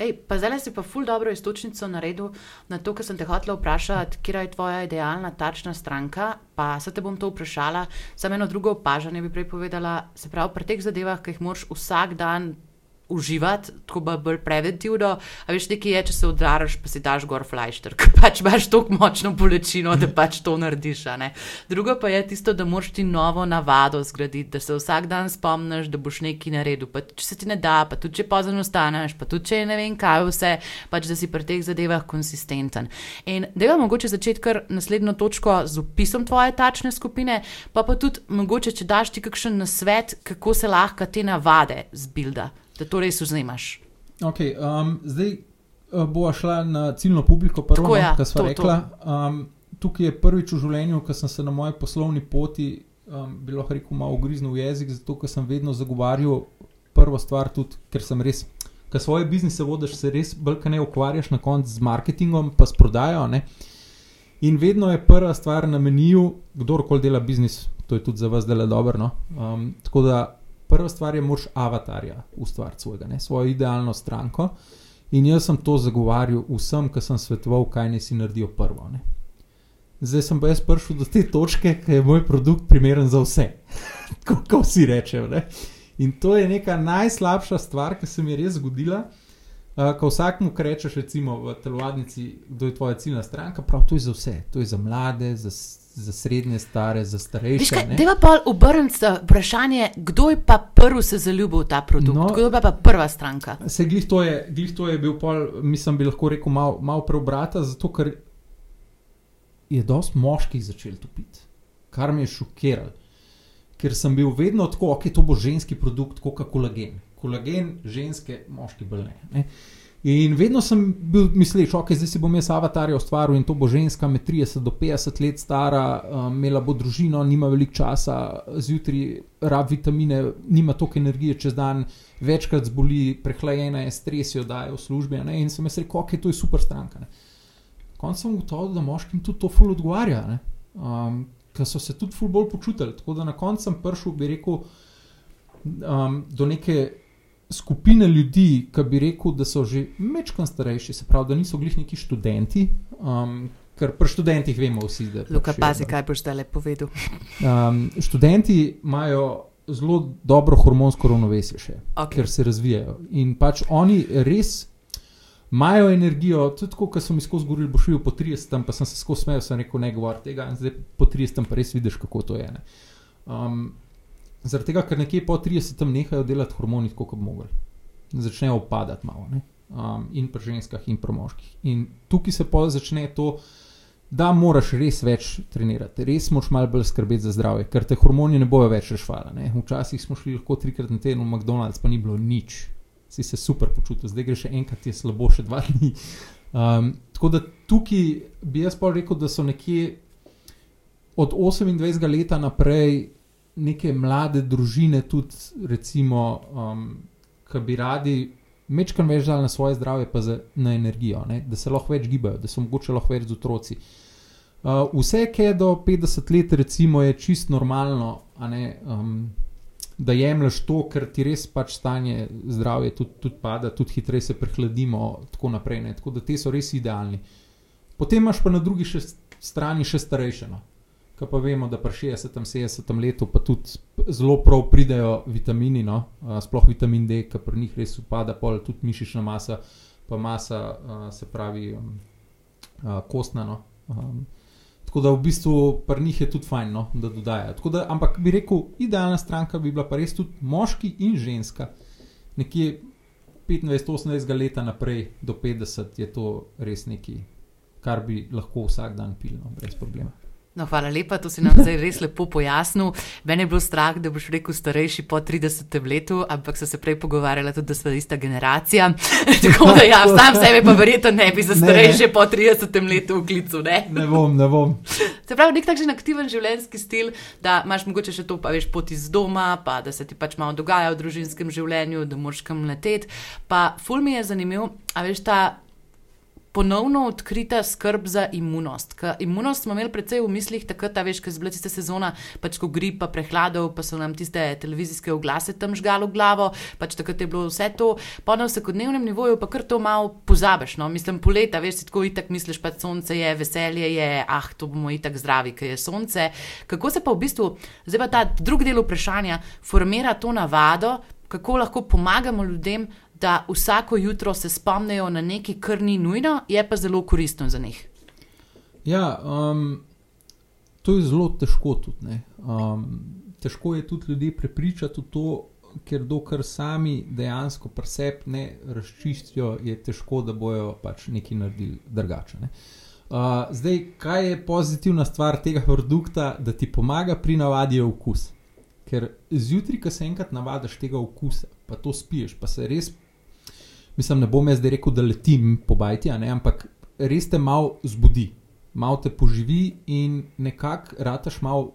Ej, pa zdaj si pa ful dobro istočnico naredil na to, kar sem te hotel vprašati, kje je tvoja idealna tačna stranka. Pa se te bom to vprašala, samo eno drugo opažanje bi prej povedala. Se pravi, pri teh zadevah, ki jih moraš vsak dan uživati, tako bolj preventivno. A veš, nekaj je, če se udaraš, pa si daš gor flajšter, (laughs) ker pač imaš tako močno bolečino, da pač to narediš. Drugo pa je tisto, da moraš ti novo navado zgraditi, da se vsak dan spomniš, da boš nekaj naredil. Pa če se ti ne da, pa tudi če pozno ostaneš, pa tudi če ne vem kaj vse, pač da si pri teh zadevah konsistenten. In da je mogoče začeti kar naslednjo točko z opisom tvoje tačne skupine, pa pa tudi mogoče, če daš ti kakšen nasvet, kako se lahko te navade zbilda da to res vzameš. Okay, um, zdaj uh, bo šla na ciljno publiko, prvo, no, ja, kar smo rekla. Um, tukaj je prvič v življenju, ko sem se na moji poslovni poti, um, bi lahko rekel, malo ugriznil v jezik, zato ker sem vedno zagovarjal prvo stvar, tudi ker sem res. Ker svoje biznise vodiš, se res bolj ne ukvarjaš na koncu z marketingom, pa s prodajo. Ne? In vedno je prva stvar na meniju, kdorkoli dela biznis, to je tudi za vas, da je dobro. No? Um, tako da prva stvar je, moraš avatarja ustvariti svojega, ne, svojo idealno stranko. In jaz sem to zagovarjal vsem, ki sem svetoval, kaj naj si naredijo prvo. Ne. Zdaj sem pa jaz prišel do te točke, ki je moj produkt primeren za vse, (laughs) kot vsi rečejo. Ne. In to je neka najslabša stvar, ki se mi je res zgodila. Uh, ko vsakmu rečeš, recimo v telovadnici, kdo je tvoja ciljna stranka, prav to je za vse. To je za mlade, za za srednje stare, za starejše. Deva pa obrniti vprašanje, kdo je pa prvi se zaljubil v ta produkt, no, kdo je pa prva stranka. Se glih to je, glih to je bil pol, mislim, bi lahko rekel, malo mal preobrata, zato ker je dosti moških začel to piti, kar me je šokiralo. Ker sem bil vedno tako, ok, to bo ženski produkt, kot kolagen. Kolagen, ženske, moški bolne. Ne? In vedno sem bil misleč, ok, zdaj si bom jaz avatarja ustvaril in to bo ženska med 30 do 50 let stara, um, imela bo družino, nima veliko časa, zjutraj rab vitamine, nima toliko energije čez dan, večkrat zboli, prehlajena je, stres jo daje v službi. Ne? In sem jaz rekel, ok, to je super stranka. Ne? koncu sem ugotovil, da moškim tudi to ful odgovarja, um, ker so se tudi ful bolj počutili. Tako da na koncu sem prišel, bi rekel, um, do neke skupine ljudi, ki bi rekel, da so že mečkan starejši, se pravi, da niso glih neki študenti. Um, Ker pri študentih vemo vsi, da je to. Luka, pazi, kaj boš zdaj povedal. Um, študenti imajo zelo dobro hormonsko ravnovesje, še, Ok. ker se razvijajo. In pač oni res imajo energijo, tudi ko so mi skozi govorili, boš videl po 30, pa sem se skozi smejal, sem rekel, ne govor tega, in zdaj po 30 pa res vidiš, kako to je. ne. Um, zaradi tega, ker nekje po 30 nehajo delati hormoni, tako kot bi mogli. Začnejo upadati malo. Ne? Um, in pri ženskah, in pri moških. In tukaj se pa začne to, da moraš res več trenirati, res moraš malo bolj skrbeti za zdravje, ker te hormoni ne bojo več rešvali. Včasih smo šli lahko trikrat na teden v McDonald's, pa ni bilo nič, si se super počutil, zdaj greš še enkrat, je slabo, še dva dni. Um, tako da tukaj bi jaz pa rekel, da so nekje od 28 let naprej neke mlade družine, tudi recimo, um, ki bi radi. Mečkam več dal na svoje zdravje, pa za, na energijo, ne? da se lahko več gibajo, da so mogoče lahko več z otroci. Uh, vse, ki je do 50 let, recimo, je čist normalno, ne, um, da jemliš to, ker ti res pač stanje zdravja tudi, tudi pada, tudi hitreje se prehladimo, tako naprej. Ne? Tako da te so res idealni. Potem imaš pa na drugi še strani še starejše. No? Kaj pa vemo, da pri 60, 70 letu pa tudi zelo prav pridejo vitamini, no? sploh vitamin D, ki pri njih res upada, pol tudi mišična masa, pa masa, se pravi, um, kostna. No? Um, tako da v bistvu pri njih je tudi fajn, no? da dodajajo. Tako Da, ampak bi rekel, idealna stranka bi bila pa res tudi moški in ženska. Nekje 25-28 leta naprej do 50 je to res nekaj, kar bi lahko vsak dan pil, no, brez problema. No, hvala lepa, to si nam zdaj res lepo pojasnil. Mene je bilo strah, da boš rekel starejši po 30 letu, ampak so se prej pogovarjala tudi, da smo ista generacija. (laughs) Tako da ja, sam sebe pa verjetno ne bi za Ne. starejše po 30 letu v klicu, ne? Ne bom, ne bom. Se pravi, nek takšen aktiven življenjski stil, da imaš mogoče še to, pa veš, pot iz doma, pa da se ti pač malo dogaja v družinskem življenju, da moraš kam leteti. Pa ful mi je zanimiv, a veš ta. Ponovno odkrita skrb za imunost. Ker imunost smo imeli predvsej v mislih, takrat, veš, ko je bila tista sezona, pač ko grip, pa prehladov, pa so nam tiste televizijske oglase tam žgalo glavo, pač takrat je bilo vse to. Pa na vsakodnevnem nivoju pa kar to malo pozabiš. No? Mislim, poleta, veš, si tako itak misliš, pa sonce je, veselje je, ah, to bomo itak zdravi, ker je sonce. Kako se pa v bistvu, zdaj pa ta drugi del vprašanja, formira to navado, kako lahko pomagamo ljudem, da vsako jutro se spomnijo na nekaj, kar ni nujno, je pa zelo koristno za njih. Ja, um, to je zelo težko tudi. ne. Um, težko je tudi ljudi prepričati v to, ker dokler sami dejansko presep ne razčistijo, je težko, da bojo pač nekaj naredili drugače. Ne. Uh, zdaj, kaj je pozitivna stvar tega produkta, da ti pomaga pri navadi okus. Ker zjutraj, ko se enkrat navadiš tega okusa, pa to spiješ, pa se res, mislim, ne bom jaz zdaj rekel, da letim po bajti, ne, ampak res te malo zbudi, malo te poživi in nekako rataš malo.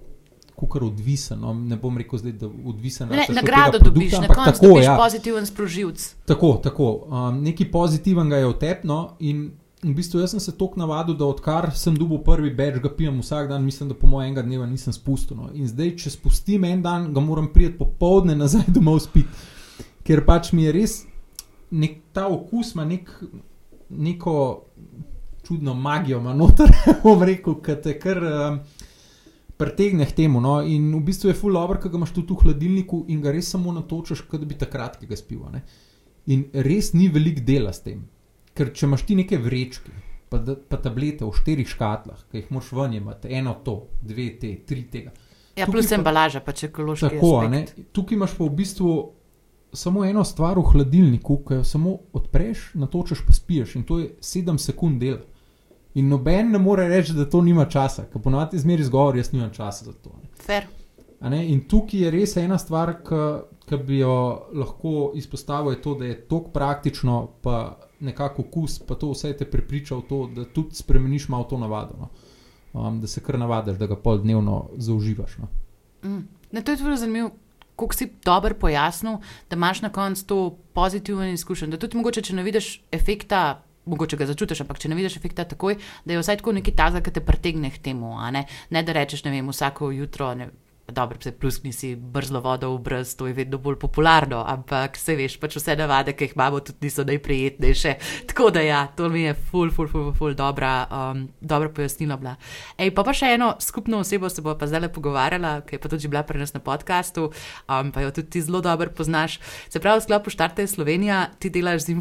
Kukar odvisen, no, ne bom rekel zdaj, da odvisen Ne, nagrado produkta, dobiš, na koncu tako, dobiš ja. pozitiven sproživc. Tako, tako. Um, nekaj pozitivnega je vtepno in v bistvu jaz sem se tako navadil, da odkar sem dobil prvi beč, ga pijem vsak dan, mislim, da po mojem enega dneva nisem spustil. No. In zdaj, če spustim en dan, ga moram priti popovdne nazaj (laughs) domov spiti, ker pač mi je res nek, ta okus, ima nek, neko čudno magijo, ima noter, (laughs) bom rekel, ki te kar. Um, Pretegne k temu, no, in v bistvu je full dobro, ker ga imaš tudi v hladilniku in ga res samo natočeš, kot da bi takrat ki ga spil. a ne. In res ni velik dela s tem. Ker če imaš ti neke vrečke, pa, pa tablete v štirih škatlah, ki jih moš ven imeti, eno to, dve te, tri tega. Ja, Tukaj plus pa- embalaža, pač ekološki. Tako, a ne. aspekt. Tukaj imaš pa v bistvu samo eno stvar v hladilniku, ki jo samo odpreš, natočeš pa spiješ in to je 7 sekund dela. In noben ne more reči, da to nima časa, ker ponovadi zmeri zgovor, jaz nimam časa za to. Ne. In tukaj je res ena stvar, ki bi jo lahko izpostavil, je to, da je tako praktično, pa nekako okus, pa to vse te prepriča v to, da tudi spremeniš malo to navado. No. Um, da se kar navadiš, da ga pol dnevno zauživaš. No. Mm. Ne, to je tudi zanimivo, kako si dobro pojasnil, da imaš na koncu to pozitivno izkušnjo. Da tudi mogoče, če ne vidiš efekta mogoče ga začutiš, ampak če ne vidiš efekta takoj, da je vsaj tako nekaj tazga, ki te pritegne k temu. Ne? ne da rečeš, ne vem, vsako jutro. Ne, Dobro, se pluskni si brzlo vodo v brez, to je vedno bolj popularno, ampak se veš, pač vse navade, ki jih imamo, tudi niso najprijetnejše. (laughs) Tako da ja, to mi je ful, ful, ful, ful, dobra, um, dobra pojasnila bila. Ej, pa pa še eno skupno osebo se bo pa zdaj le pogovarjala, ki je pa tudi bila pri nas na podkastu, um, pa jo tudi ti zelo dobro poznaš. Se pravi, v sklopu Štarte Slovenija ti delaš z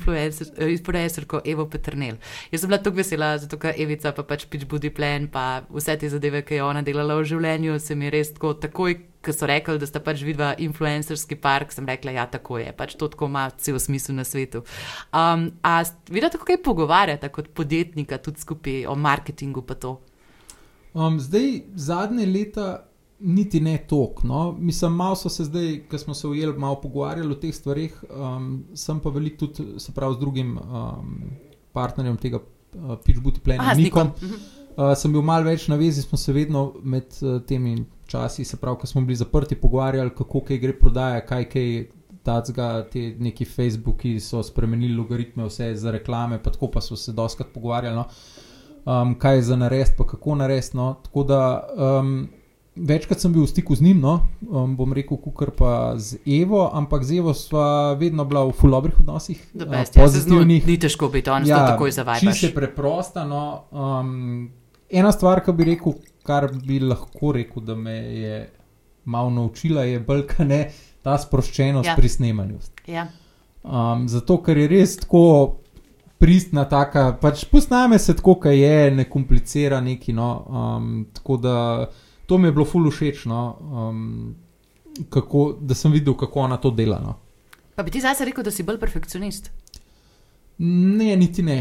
influencerko Evo Petrnel. Jaz sem bila tako vesela, zato ker Evica pa pač pič budi plen, pa vse te zadeve, ki je ona delala v življenju, se mi res tako takoj, ko so rekli, da sta pač vidva influencerski park, sem rekla, ja, tako je, pač to tako ima cel smisel na svetu. Um, a vidite, kako je pogovarjati kot podjetnika, tudi skupaj o marketingu pa to? Um, zdaj, zadnje leta. Niti ne tok. No. Mislim, malo so se zdaj, ko smo se ujeli, malo pogovarjali o teh stvarih. Um, sem pa veliko tudi, se pravi, z drugim um, partnerjem tega uh, Pitchbuti Plena, Nikom. Uh, sem bil malo več na vezi, smo se vedno med uh, temi časi, se pravi, ko smo bili zaprti, pogovarjali, kako kaj gre prodaja, kaj kaj. Tacga, te neki Facebooki so spremenili logaritme, vse za reklame, pa tako pa so se doskrat pogovarjali, no, um, kaj je za narediti, pa kako narediti. No. Tako da um, večkrat sem bil v stiku z njim, no, um, bom rekel, kukar pa z Evo, ampak z Evo sva vedno bila v fulobrih odnosih. Uh, pozitivnih. Ni težko biti, on ja, to takoj zavajati. Čisto je preprosta. No, um, ena stvar, ki bi rekel, kar bi lahko rekel, da me je malo naučila, je bolj ne ta sproščenost ja. pri snemanju. Ja. Um, zato, ker je res tako pristna, taka, pač posname se tako, kaj je, ne komplicira neki. No, um, tako da to mi je bilo fulu všeč, no, um, kako, da sem videl, kako ona to dela. No. Pa bi ti zdaj rekel, da si bolj perfekcionist? Ne, niti ne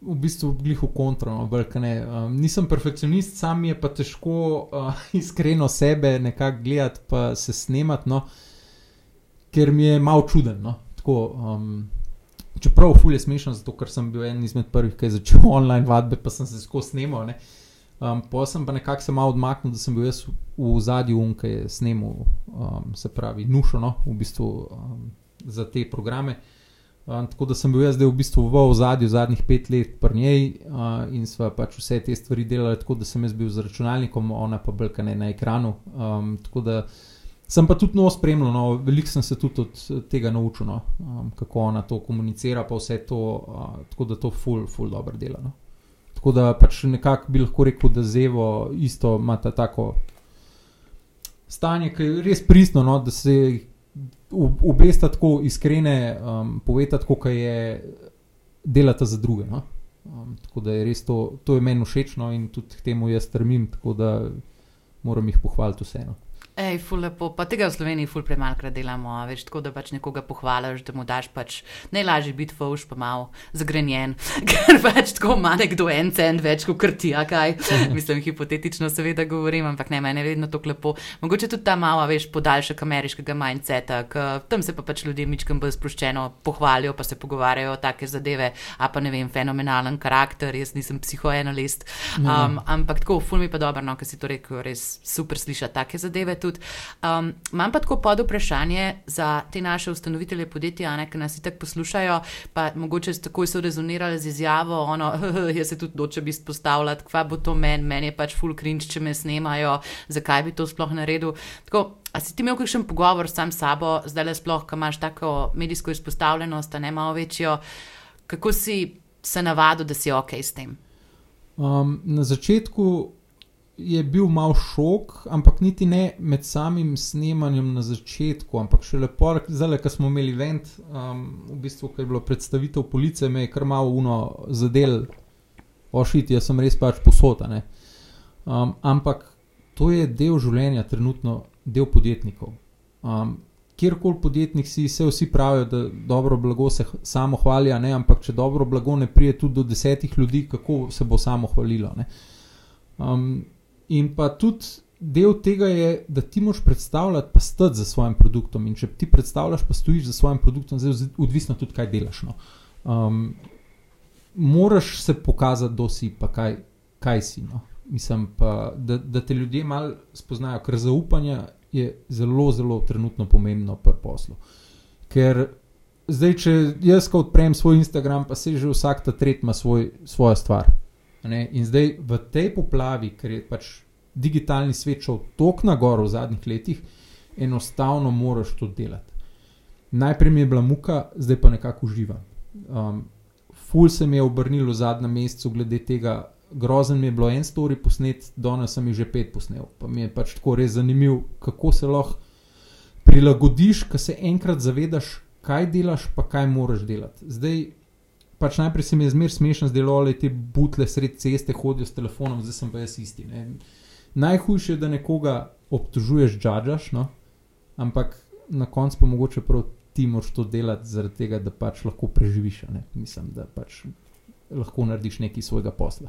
v bistvu gliho kontro, no, ne. Um, nisem perfekcionist, sam je pa težko uh, (laughs) iskreno sebe nekako gledati, pa se snemati, no, ker mi je malo čuden. No. Tako, um, čeprav fulje smešno, zato ker sem bil en izmed prvih, ki je začel (laughs) online vadbe, pa sem se skozi snemal. Ne. Um, pa sem pa nekako se malo odmaknil, da sem bil jaz v, v zadju, um, ki je snemal, um, se pravi, nušono v bistvu um, za te programe. Tako da sem bil jaz zdaj v bistvu v ozadju zadnjih pet let pri njej uh, in sva pač vse te stvari delali tako, da sem jaz bil z računalnikom, ona pa brka ne na ekranu. Um, tako da sem pa tudi novo spremljal, no, veliko sem se tudi od tega naučil, no, um, kako ona to komunicira, pa vse to, uh, tako da to ful, ful dobro dela. No. Tako da pač nekako bi lahko rekel, da zevo isto ima ta tako stanje, ki je res pristno, no, da se obe sta tako iskrene, um, povedati, kako je delati za druge. No? Um, tako da je res to, to je meni všečno in tudi k temu jaz strmim, tako da moram jih pohvaliti vseeno. Ej, ful lepo, pa tega v Sloveniji ful premalkrat delamo, veš, tako da pač nekoga pohvališ, da mu daš pač najlažji biti fauš, pa malo zagrenjen, (laughs) ker pač tako ima nekdo en cent več kot krti, a kaj. (laughs) Mislim, hipotetično seveda govorim, ampak ne, meni je vedno to lepo. Mogoče tudi ta mala, veš, podaljšek ameriškega mindseta, tam se pa pač ljudje mičkam bolj sproščeno pohvalijo, pa se pogovarjajo o take zadeve, a pa ne vem, fenomenalen karakter, jaz nisem psihoanalist. Um, ampak tako, ful mi pa dobro, no, ker si to rekel, res super slišati take zadeve. Tudi tudi. Um, imam pa tako pod vprašanje za te naše ustanovitelje podjetja, ne, ki nas tako poslušajo, pa mogoče takoj so rezonirali z izjavo, ono, (laughs) jaz se tudi doče bi izpostavljati, kva bo to meni, meni je pač full cringe, če me snemajo, zakaj bi to sploh naredil. Tako, A si ti imel kakšen pogovor sam s sabo, zdaj le sploh, ko imaš tako medijsko izpostavljenost, a ne malo večjo, kako si se navadil, da si ok s tem? Um, na začetku je bil mal šok, ampak niti ne med samim snemanjem na začetku, ampak še lepo, zdaj, ko smo imeli vent, um, v bistvu, ki je bilo predstavitev police, me je kar malo uno zadel, ošiti, jaz sem res pač posota. Um, ampak to je del življenja, trenutno del podjetnikov. Um, Kjerkoli podjetnik si, se vsi pravijo, da dobro blago se samo hvali, ampak če dobro blago ne prije tudi do desetih ljudi, kako se bo samo hvalilo. Um, In pa tudi del tega je, da ti moš predstavljati, pa stati za svojim produktom. In če ti predstavljaš, pa stojiš za svojim produktom, zdaj odvisno tudi, kaj delaš. No. Um, moraš se pokazati, kdo si, pa kaj, kaj si. No. Mislim pa, da, da te ljudje malo spoznajo, ker zaupanje je zelo, zelo trenutno pomembno pri poslu. Ker zdaj, če jaz odprem svoj Instagram, pa se že vsak ta tretji ima svoj, svojo stvar. In zdaj v tej poplavi, ker je pač digitalni svet šel tako na goro v zadnjih letih, enostavno moraš to delati. Najprej mi je bila muka, zdaj pa nekako uživam. Um, ful se mi je obrnil v zadnjem mesecu glede tega. Grozen mi je bilo en story posnet, danes sem jih že pet posnel. Pa mi je pač tako res zanimivo, kako se lahko prilagodiš, ko se enkrat zavedaš, kaj delaš, pa kaj moraš delati. Zdaj, pač najprej se mi je zmeraj smešno zdelo, da ti butle sred ceste hodijo s telefonom, zdaj sem pa jaz isti. Ne. Najhujše je, da nekoga obtožuješ, džadžaš, no? ampak na koncu pa mogoče prav ti moraš to delati, zaradi tega, da pač lahko preživiš. Mislim, da pač lahko narediš nekaj svojega posla.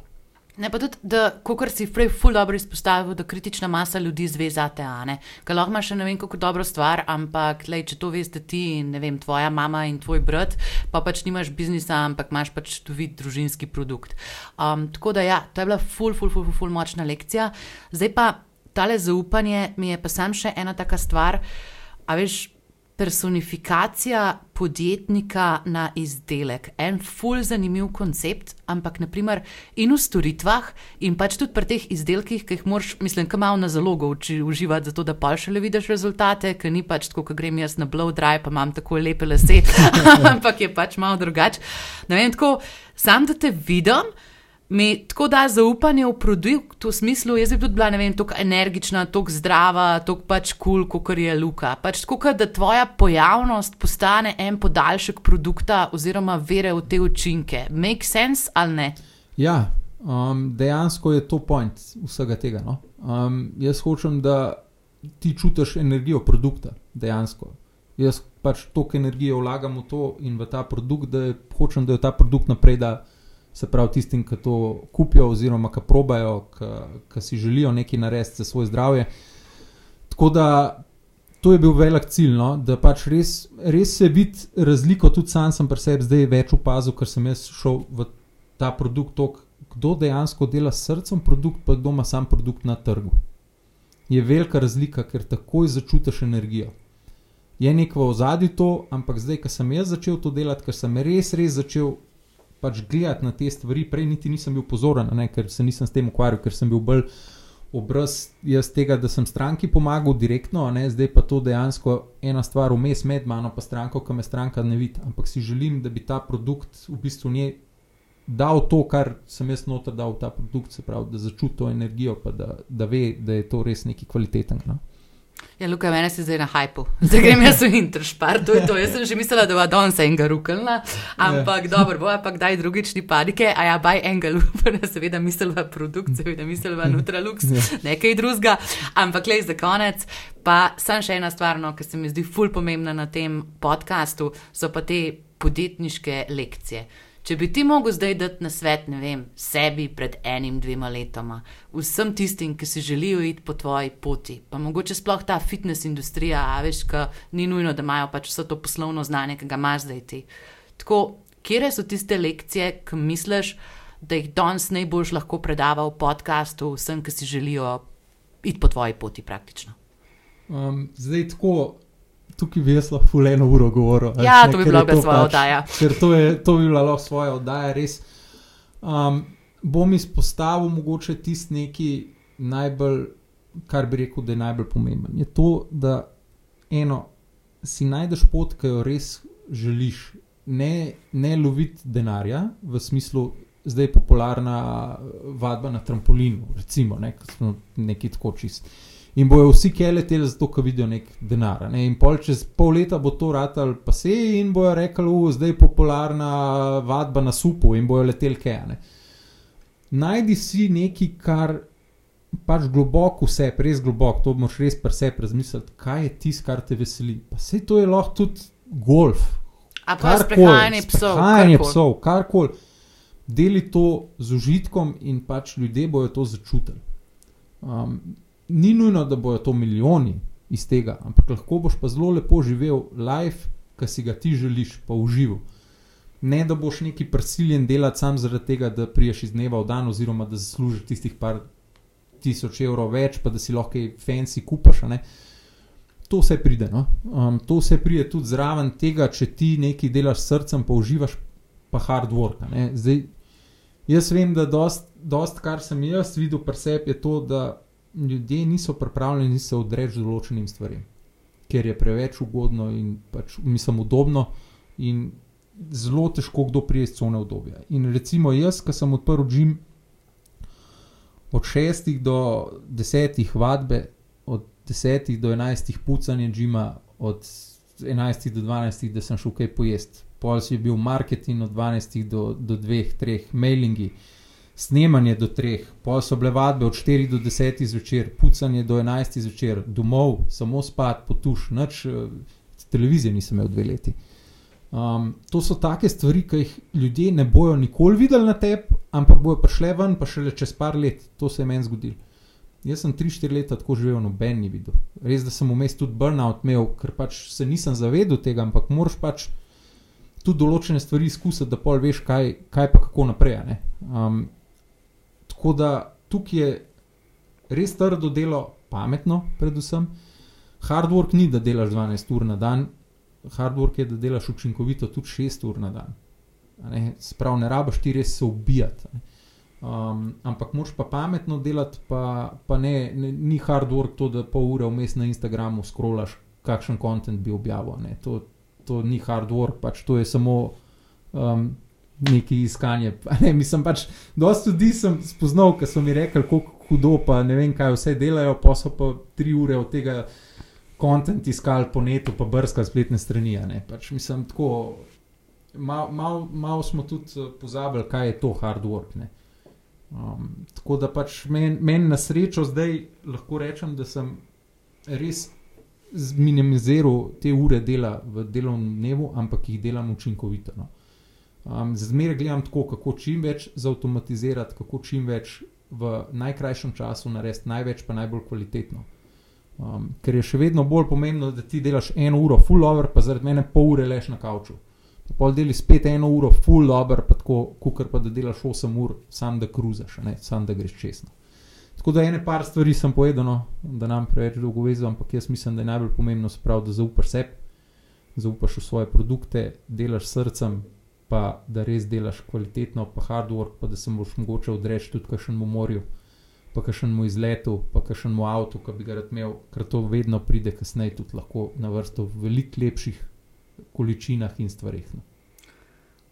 Ne, pa tudi, da, kot si prej ful dobro izpostavil, da kritična masa ljudi zvezate, ker lahko imaš še ne vem, kako dobro stvar, ampak lej, če to da ti in ne vem, tvoja mama in tvoj brat, pa pač nimaš biznisa, ampak imaš pač tu vid družinski produkt. Um, tako da ja, to je bila ful, ful, ful, ful, ful močna lekcija. Zdaj pa tale zaupanje mi je pa sam še ena taka stvar, a veš personifikacija podjetnika na izdelek. En ful zanimiv koncept, ampak naprimer in v storitvah, in pač tudi pri teh izdelkih, ki jih moraš, mislim, kam malo na zalogo uči, uživati, zato da pa še le vidiš rezultate, ker ni pač tako, kot grem jaz na blow dry, pa imam tako lepe lase, (laughs) ampak je pač malo drugače. Ne vem, tako sam da te vidim mi tako da zaupanje v produkt, v smislu, jaz bi tudi bila, ne vem, tako energična, tako zdrava, tako pač kul, cool, kot je Luka. Pač tako, da tvoja pojavnost postane en podaljšek produkta oziroma vere v te učinke. Make sense ali ne? Ja, um, dejansko je to point vsega tega. No? Um, jaz hočem, da ti čutiš energijo produkta, dejansko. Jaz pač toliko energije vlagam v to in v ta produkt, da hočem, da je ta produkt naprej. Da se pravi tistim, ki to kupijo, oziroma ki probajo, ki si želijo nekaj narediti za svoje zdravje. Tako da to je bil velik cilj, no? da pač res, res se vidi razliko, tudi sam sem pri sebi zdaj več opazil, ker sem jaz šel v ta produkt, tok, kdo dejansko dela s srcem produkt, pa kdo ima sam produkt na trgu. Je velika razlika, ker takoj začutiš energijo. Je nekaj v ozadju to, ampak zdaj, ko sem jaz začel to delati, ker sem res, res začel pač gledati na te stvari. Prej niti nisem bil pozoren, ne, ker se nisem s tem ukvarjal, ker sem bil bolj obraz tega, da sem stranki pomagal direktno, ne, zdaj pa to dejansko ena stvar vmes med mano in stranko, ki me stranka ne vidi. Ampak si želim, da bi ta produkt v bistvu nje. Dal to, kar sem jaz noter dal v ta produkt, se pravi, da začuti to energijo, pa da, da ve, da je to res nekaj kvaliteten. No? Ja, Luka, meni se zdaj na hajpu, zdaj grem jaz v interšpar, to je to. Jaz sem že mislila, da bo danes enega rukalna, ampak ja. dobro, bo pa kdaj drugič ni panike, a ja, baj enega lupana, seveda mislila produkt, seveda mislila Nutralux, ja. nekaj drugega, ampak le za konec. Pa sem še ena stvar, no, ki se mi zdi ful pomembna na tem podkastu, so pa te podjetniške lekcije. Če bi ti mogel zdaj dati na svet, ne vem, sebi pred enim, dvema letoma, vsem tistim, ki si želijo iti po tvoji poti, pa mogoče sploh ta fitness industrija, a veš, ki ni nujno, da imajo pač vse to poslovno znanje, ki ga imaš zdaj ti. Tako, kje so tiste lekcije, ki misliš, da jih danes najbolj lahko predaval v podkastu vsem, ki si želijo iti po tvoji poti praktično? Um, zdaj tako tukaj bi jaz lahko eno uro govoril. Ja, ne, to bi bila lahko svoja pač, oddaja. Ker to, je, to bi bila lahko svoja oddaja, res. Um, bom izpostavil mogoče tisti neki najbolj, kar bi rekel, da je najbolj pomemben. Je to, da eno si najdeš pot, ki jo res želiš. Ne, ne loviti denarja v smislu, zdaj je popularna vadba na trampolinu, recimo, ne, nekaj tako čist. In bojo vsi keleteli zato, ker vidijo nek denar. Ne? In pol čez pol leta bo to ratal pa se in bojo rekli, da je zdaj popularna vadba na supu in bojo leteli kejane. Najdi si nekaj, kar pač globoko vse, res globoko, to moš res pri sebi razmisliti, kaj je tisto, kar te veseli. Pa se to je lahko tudi golf. A pa sprehajanje psov. Sprehajanje psov, karkoli. Deli to z užitkom in pač ljudje bojo to začutili. Um, ni nujno, da bojo to milijoni iz tega, ampak lahko boš pa zelo lepo živel life, ki si ga ti želiš, pa užival. Ne, da boš neki prisiljen delati sam zaradi tega, da priješ iz dneva v dan, oziroma da zaslužiš tistih par tisoč evrov več, pa da si lahko fancy kupaš. to vse pride. No? Um, to vse pride tudi zraven tega, če ti nekaj delaš s srcem, pa uživaš, pa hard work. Zdaj, jaz vem, da dost, dost, kar sem jaz videl pri sebi, je to, da ljudje niso pripravljeni se odreči določenim stvarem, ker je preveč ugodno in pač mislim udobno. In zelo težko kdo prije iz cone obdobja. In recimo jaz, ki sem odprl Jim od 6 do 10 vadbe, od 10 do 11 pucanje Jima, od 11 do 12, da sem šel kaj pojesti. Pol si je bil marketing od 12 do, do 2, 3, mailingi, snemanje do 3, pol so bile vadbe od 4 do 10 zvečer, pucanje do 11 zvečer, domov, samo spat, potuš, noč eh, televizije nisem imel dve leti. Um, to so take stvari, ki jih ljudje ne bojo nikoli videli na tebi, ampak bojo prišle ven, pa šele čez par let. To se je meni zgodilo. Jaz sem 3-4 leta tako živel, noben ni videl. Res, da sem vmes tudi burnout imel, ker pač se nisem zavedel tega, ampak moraš pač tudi določene stvari izkusiti, da pol veš, kaj, kaj pa kako naprej. Um, tako da tukaj je res trdo delo, pametno, predvsem. Hard work ni, da delaš 12 ur na dan, hard work je, da delaš učinkovito tudi 6 ur na dan. Sprav ne rabiš ti res se ubijati. Um, ampak moš pa pametno delati, pa, pa ne, ne, ni hard work to, da pol ure vmes na Instagramu scrollaš, kakšen kontent bi objavil. To, to ni hard work, pač to je samo um, neki iskanje. (laughs) Ne, mislim pač, dosta ljudi sem spoznal, ker so mi rekli, kako hudo, pa ne vem, kaj vse delajo, pa so pa tri ure od tega kontent iskali po netu, pa brskali spletne strani. Pač, mislim, tako, malo mal, mal smo tudi eh, pozabili, kaj je to hard work. Um, tako da pač meni men na srečo zdaj lahko rečem, da sem res zminimiziral te ure dela v delovnem dnevu, ampak jih delam učinkovito. No. Um, Zmeraj gledam tako, kako čim več zautomatizirati, kako čim več v najkrajšem času narediti, največ pa najbolj kvalitetno. Um, ker je še vedno bolj pomembno, da ti delaš eno uro full over, pa zaradi mene pol ure lež na kavču. Pol deli spet eno uro full over, pa tako, kukar pa da delaš 8 ur, sam da kruzaš, ne sam da greš čestno. Tako da ene par stvari sem povedal, no, da nam preveč dolgo vezam, ampak jaz mislim, da je najbolj pomembno sprav, da zaupaš sebi, zaupaš v svoje produkte, delaš srcem, pa da res delaš kvalitetno, pa hard work, pa da se boš mogoče odreči tudi kakšnemu morju pa kakšnemu izletu, pa kakšnemu avtu, ki bi ga rad imel, ker to vedno pride kasneje, tudi lahko na vrsto v veliko lepših količinah in stvarih. No.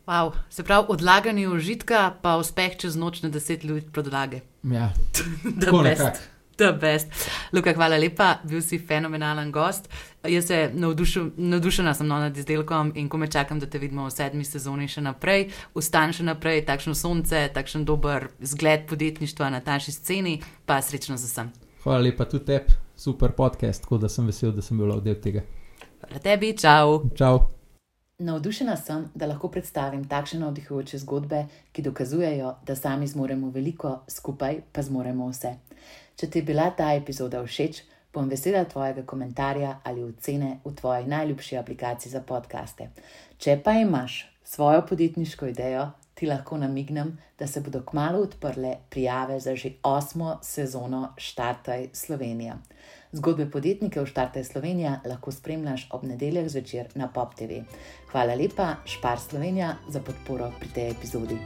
Wow, se pravi, odlaganje užitka, pa uspeh čez noč na deset let podlage. Ja, (laughs) tako nekako. The best. Luka, hvala lepa, bil si fenomenalen gost. Jaz se navdušena sem no nad izdelkom in ko me čakam, da te vidimo v sedmi sezoni še naprej, ustan še naprej, takšno sonce, takšen dober zgled podjetništva na taši sceni, pa srečno za vsem. Hvala lepa tudi tebi, super podcast, tako da sem vesel, da sem bil del tega. Hvala tebi, čau. Čau. Navdušena sem, da lahko predstavim takšne navdihujoče zgodbe, ki dokazujejo, da sami zmoremo veliko, skupaj pa zmoremo vse. Če ti je bila ta epizoda všeč, bom vesela tvojega komentarja ali ocene v tvoji najljubši aplikaciji za podkaste. Če pa imaš svojo podjetniško idejo, ti lahko namignem, da se bodo kmalo odprle prijave za že osmo sezono Štartaj Slovenija. Zgodbe podjetnikov Štartaj Slovenija lahko spremljaš ob nedeljah zvečer na Pop TV. Hvala lepa, Špar Slovenija, za podporo pri tej epizodi.